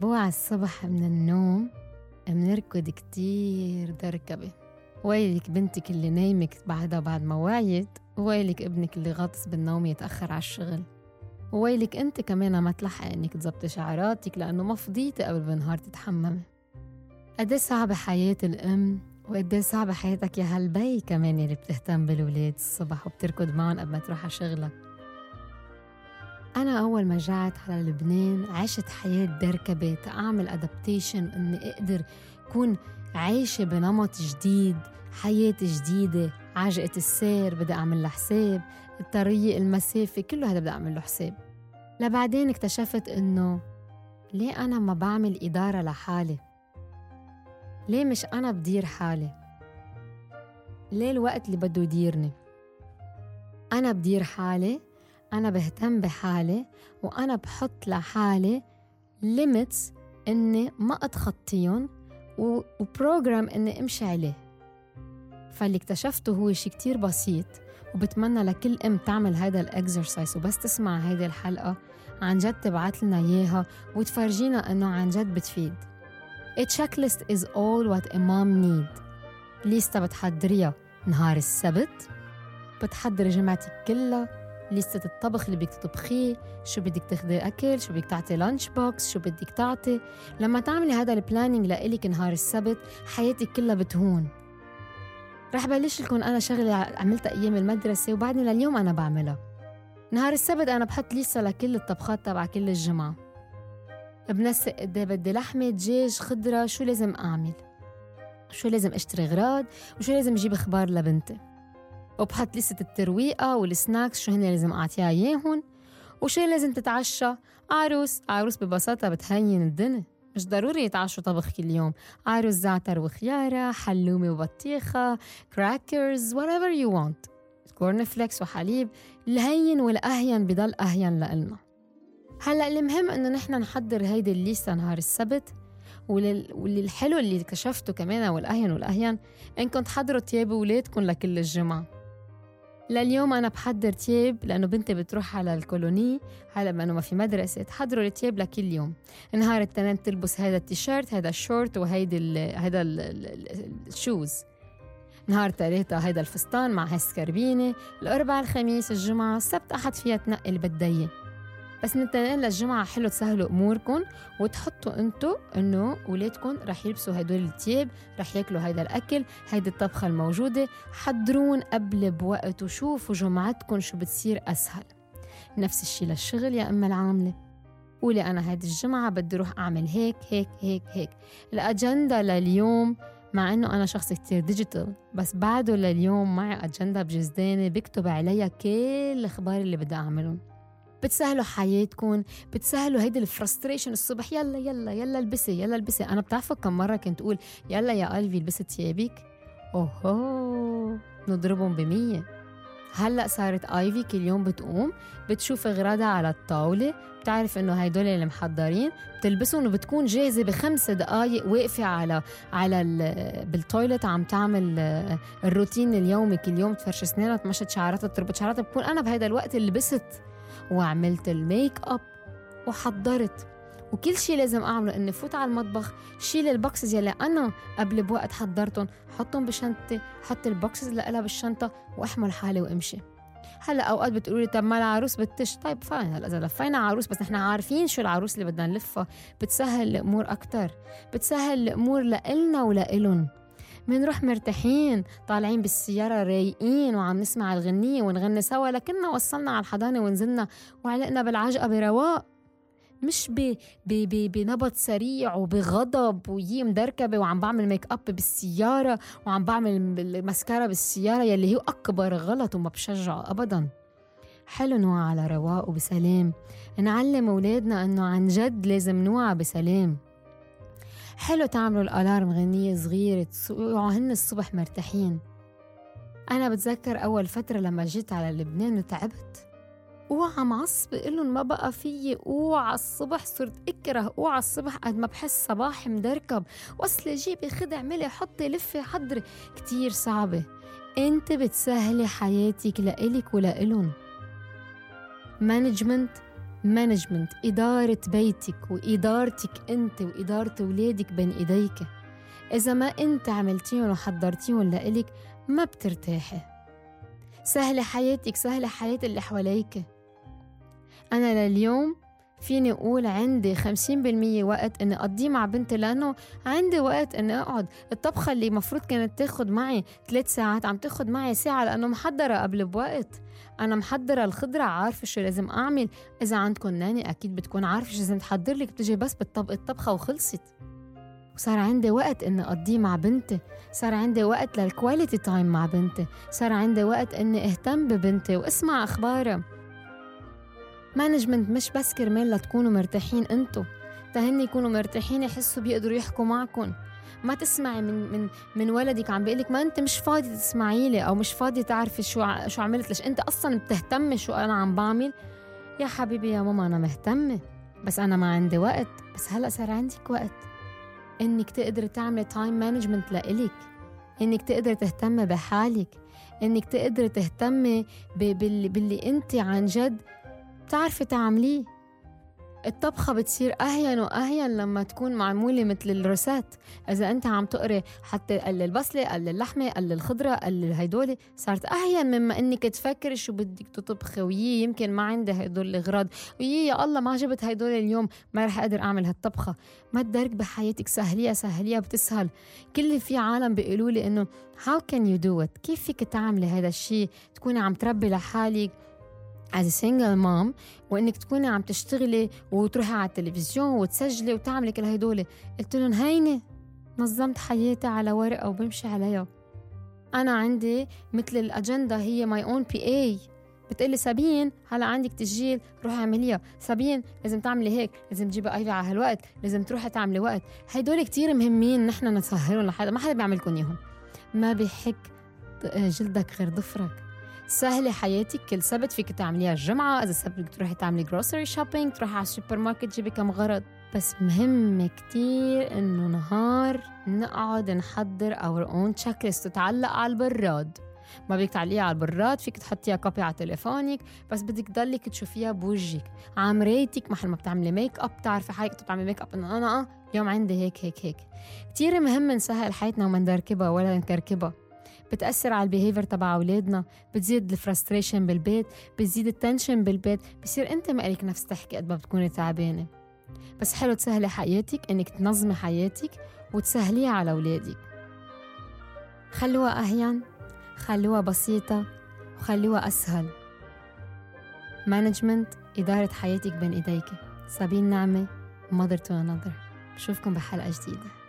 بوعى الصبح من النوم بنركض كتير دركبة. ويلك بنتك اللي نايمك بعدها بعد ما وعيت ويلك ابنك اللي غاطس بالنوم يتأخر على الشغل. وويلك انت كمان ما تلحق انك تزبطي شعراتك لأنه ما فضيتي قبل بالنهار تتحممي. قد صعبة حياة الأم وقد صعبة حياتك يا هالبي كمان اللي بتهتم بالولاد الصبح وبتركض معهم قبل ما تروح على شغلك. أنا أول ما رجعت على لبنان عشت حياة دركبة تأعمل أدابتيشن إني أقدر كون عايشة بنمط جديد حياة جديدة عجقة السير بدي أعمل لها حساب الطريق المسافة كله هذا بدي أعمل له حساب. لبعدين اكتشفت إنه ليه أنا ما بعمل إدارة لحالي؟ ليه مش أنا بدير حالي؟ ليه الوقت اللي بده يديرني؟ أنا بدير حالي أنا بهتم بحالي وأنا بحط لحالي limits إني ما أتخطيهم و program إني أمشي عليه. فاللي اكتشفته هو شيء كتير بسيط وبتمنى لكل أم تعمل هذا ال exercise وبس تسمع هيدي الحلقة. عن جد تبعت لنا إياها وتفرجينا إنه عن جد بتفيد. A checklist is all what a mom need. ليستا بتحضريها نهار السبت. بتحضري جمعتك كلها. ليستة الطبخ اللي بدك تطبخيه شو بدك تاخذي أكل شو بدك تعطي lunch box شو بدك تعطي. لما تعملي هذا ال planning لإلك نهار السبت حياتك كلها بتهون. رح بلش لكم أنا شغلة عملتها أيام المدرسة وبعدني لليوم أنا بعملها. نهار السبت أنا بحط ليستة لكل الطبخات تبع كل الجمعة. بنسق قد بدي لحمة دجاج خضرة شو لازم أعمل؟ شو لازم أشتري غراض؟ وشو لازم أجيب إخبار لبنتي؟ وبحط لستة الترويقة وال snacks شو هن لازم أعطيها اياهم وشو لازم تتعشى. عروس عروس ببساطة بتهين الدنيا مش ضروري يتعشوا طبخ كل يوم. عروس زعتر وخيارة حلومة وبطيخة crackers whatever you want. corn flakes وحليب الهين والأهين بضل أهين لإلنا. هلأ المهم إنه نحن نحضر هيدي الليستة نهار السبت. واللي الحلو اللي اكتشفته كمان والأهين والأهين إنكم تحضروا تياب اولادكم لكل الجمعة. لليوم أنا بحضر تياب لأنه بنتي بتروح على ال colonie هلا لأنه ما في مدرسة. تحضروا التياب لكل يوم. نهار الاثنين تلبس هذا التيشيرت هذا الشورت وهيدي هذا ال shoes. نهار ثلاثة هيدا الفستان مع هالسكربينة الأربعاء الخميس الجمعة السبت أحد فيها تنقي اللي بس من للجمعة. حلو تسهلوا أموركم وتحطوا انتو إنه ولادكم رح يلبسوا هدول التياب رح ياكلوا هيدا الأكل هيدي الطبخة الموجودة. حضروهن قبل بوقت وشوفوا جمعتكم شو بتصير أسهل. نفس الشي للشغل يا إم العاملة. قولي أنا هيدي الجمعة بدي أروح أعمل هيك هيك هيك هيك. الأجندة لليوم مع إنه أنا شخص كتير digital بس بعده لليوم معي أجندة بجزداني بكتب عليها كل الغراض اللي بدي أعملهم. بتسهلوا حياتكم بتسهلوا هيدي ال frustration الصبح. يلا يلا يلا البسي يلا البسي. أنا بتعرفوا كم مرة كنت أقول يلا يا قلبي البسي ثيابك أوه ونضربهم بمية. هلأ صارت ايفي كل يوم بتقوم بتشوف إغراضها على الطاولة بتعرف إنه هيدول اللي محضرين. بتلبسهم وبتكون جاهزة بخمس دقائق واقفة على على بالتويلت عم تعمل آه، الروتين اليومي كل يوم. تفرش اسنانها تمشط شعراتها تربط شعراتها. بكون أنا بهذا الوقت لبست وعملت الميك اب وحضرت. وكل شيء لازم أعمله إني فوت على المطبخ شيل ال boxes يلي أنا قبل بوقت حضرتهم حطهم بشنطتي حط ال boxes اللي لها بالشنطة وأحمل حالي وأمشي. هلأ أوقات بتقولي طب ما العروس بتش. طيب fine هلأ إذا لفينا عروس بس نحن عارفين شو العروس اللي بدنا نلفها. بتسهل الأمور أكثر بتسهل الأمور لإلنا ولإلن منروح مرتاحين طالعين بالسيارة رايقين وعم نسمع الغنية ونغني سوا لكنا وصلنا على الحضانة ونزلنا وعلقنا بالعجقة برواق. مش ب... ب... ب... بنبض سريع وبغضب ويي مدركبة وعم بعمل ميك اب بالسيارة وعم بعمل المسكارا بالسيارة يلي هي أكبر غلط وما بشجعه ابدا. حلو نوعى على رواق وبسلام. نعلم أولادنا إنه عن جد لازم نوعى بسلام. حلو تعملوا الألارم غنية صغيرة هن الصبح مرتاحين. أنا بتذكر أول فترة لما جيت على لبنان وتعبت. أوعى معصبة إلهم ما بقى فيي أوعى الصبح صرت أكره أوعى الصبح قد ما بحس صباحي مدركب. وصلي جيبي خدي اعملي حطي لفي حضري كتير صعبة. أنت بتسهلي حياتك لإلك ولإلهم. management management إدارة بيتك وإدارتك أنت وإدارة أولادك بين إيديك. إذا ما أنت عملتيهم وحضرتيهم لإلك ما بترتاحي. سهلة حياتك سهلة حياة اللي حواليك. أنا لليوم فيني أقول عندي خمسين بالمية وقت إني أقضيه مع بنتي لأنه عندي وقت إني أقعد. الطبخة اللي مفروض كانت تاخد معي ثلاث ساعات عم تاخد معي ساعة لأنه محضرة قبل بوقت. أنا محضرة الخضرة عارفة شو لازم أعمل. إذا عندكم nanny أكيد بتكون عارفة شو لازم تحضر لك. بتجي بس بالطبق الطبخة وخلصت. وصار عندي وقت إني أقضيه مع بنتي. صار عندي وقت لل quality time مع بنتي. صار عندي وقت إني أهتم ببنتي. واسمع أخبارها. management مش بس كرمال لتكونوا مرتاحين انتو ت هني يكونوا مرتاحين يحسوا بيقدروا يحكوا معكم. ما تسمعي من من من ولدك عم بيقول ما انت مش فاضي تسمعي لي أو مش فاضي تعرفي شو شو عملت. ليش انت أصلا بتهتمي شو أنا عم بعمل؟ يا حبيبي يا ماما أنا مهتمة. بس أنا ما عندي وقت. بس هلأ صار عندك وقت. إنك تقدري تعملي time management لإلك. إنك تقدري تهتمي بحالك. إنك تقدري تهتمي باللي أنت عن جد بتعرفي تعمليه؟ الطبخة بتصير أهين وأهين لما تكون معمولة مثل الروشتات. إذا أنت عم تقري حتى قلل البصلة قلل اللحمة قلل الخضرة قلل هيدولي صارت أهين مما أنك تفكري شو بدك تطبخي ويي يمكن ما عندي هيدول الأغراض ويي يا الله ما جبت هيدول اليوم ما رح أقدر أعمل هالطبخة. ما تدرك بحياتك سهليها سهليها بتسهل. كل في عالم بيقولوا لي إنه how can you do it كيف فيك تعملي هذا الشيء تكوني عم تربي لحالك؟ as single mom وإنك تكوني عم تشتغلي وتروحي على التلفزيون وتسجلي وتعملي كل هدول قلت لهم هيني نظمت حياتي على ورقة وبمشي عليها. أنا عندي مثل الأجندة هي my own PA بتقلي سابين هلا عندك تسجيل روحي اعمليها. سابين لازم تعملي هيك لازم تجيبي ايفي على هالوقت لازم تروحي تعملي وقت. هدول كتير مهمين نحن نسهلهم لحدا ما حدا بيعملكم إياهم. ما بيحك جلدك غير ضفرك سهلة حياتك كل سبت فيك تعمليها الجمعة. إذا سبت بدك تروحي تعملي grocery shopping تروحي على السوبرماركت تجيبي كم غرض. بس مهم كتير إنه نهار نقعد نحضر our own checklist تتعلق على البراد. ما بدك تعلقيها على البراد فيك تحطيها copy على تليفونك بس بدك تضلك تشوفيها بوجهك. على مرايتك محل ما بتعملي make up بتعرفي حالك بتعملي make up إنه أنا آه اليوم عندي هيك هيك هيك. كتير مهم نسهل حياتنا وما ندربكها ولا نكركبها. بتأثر على ال behavior تبع أولادنا بتزيد ال frustration بالبيت بتزيد ال tension بالبيت بصير أنت ما لك نفس تحكي قد ما بتكوني تعبانة. بس حلو تسهلي حياتك إنك تنظمي حياتك وتسهليها على أولادك. خلوها أهين خلوها بسيطة وخلوها أسهل. مانجمنت إدارة حياتك بين إيديك. سابين نعمة mother to another. بشوفكم بحلقة جديدة.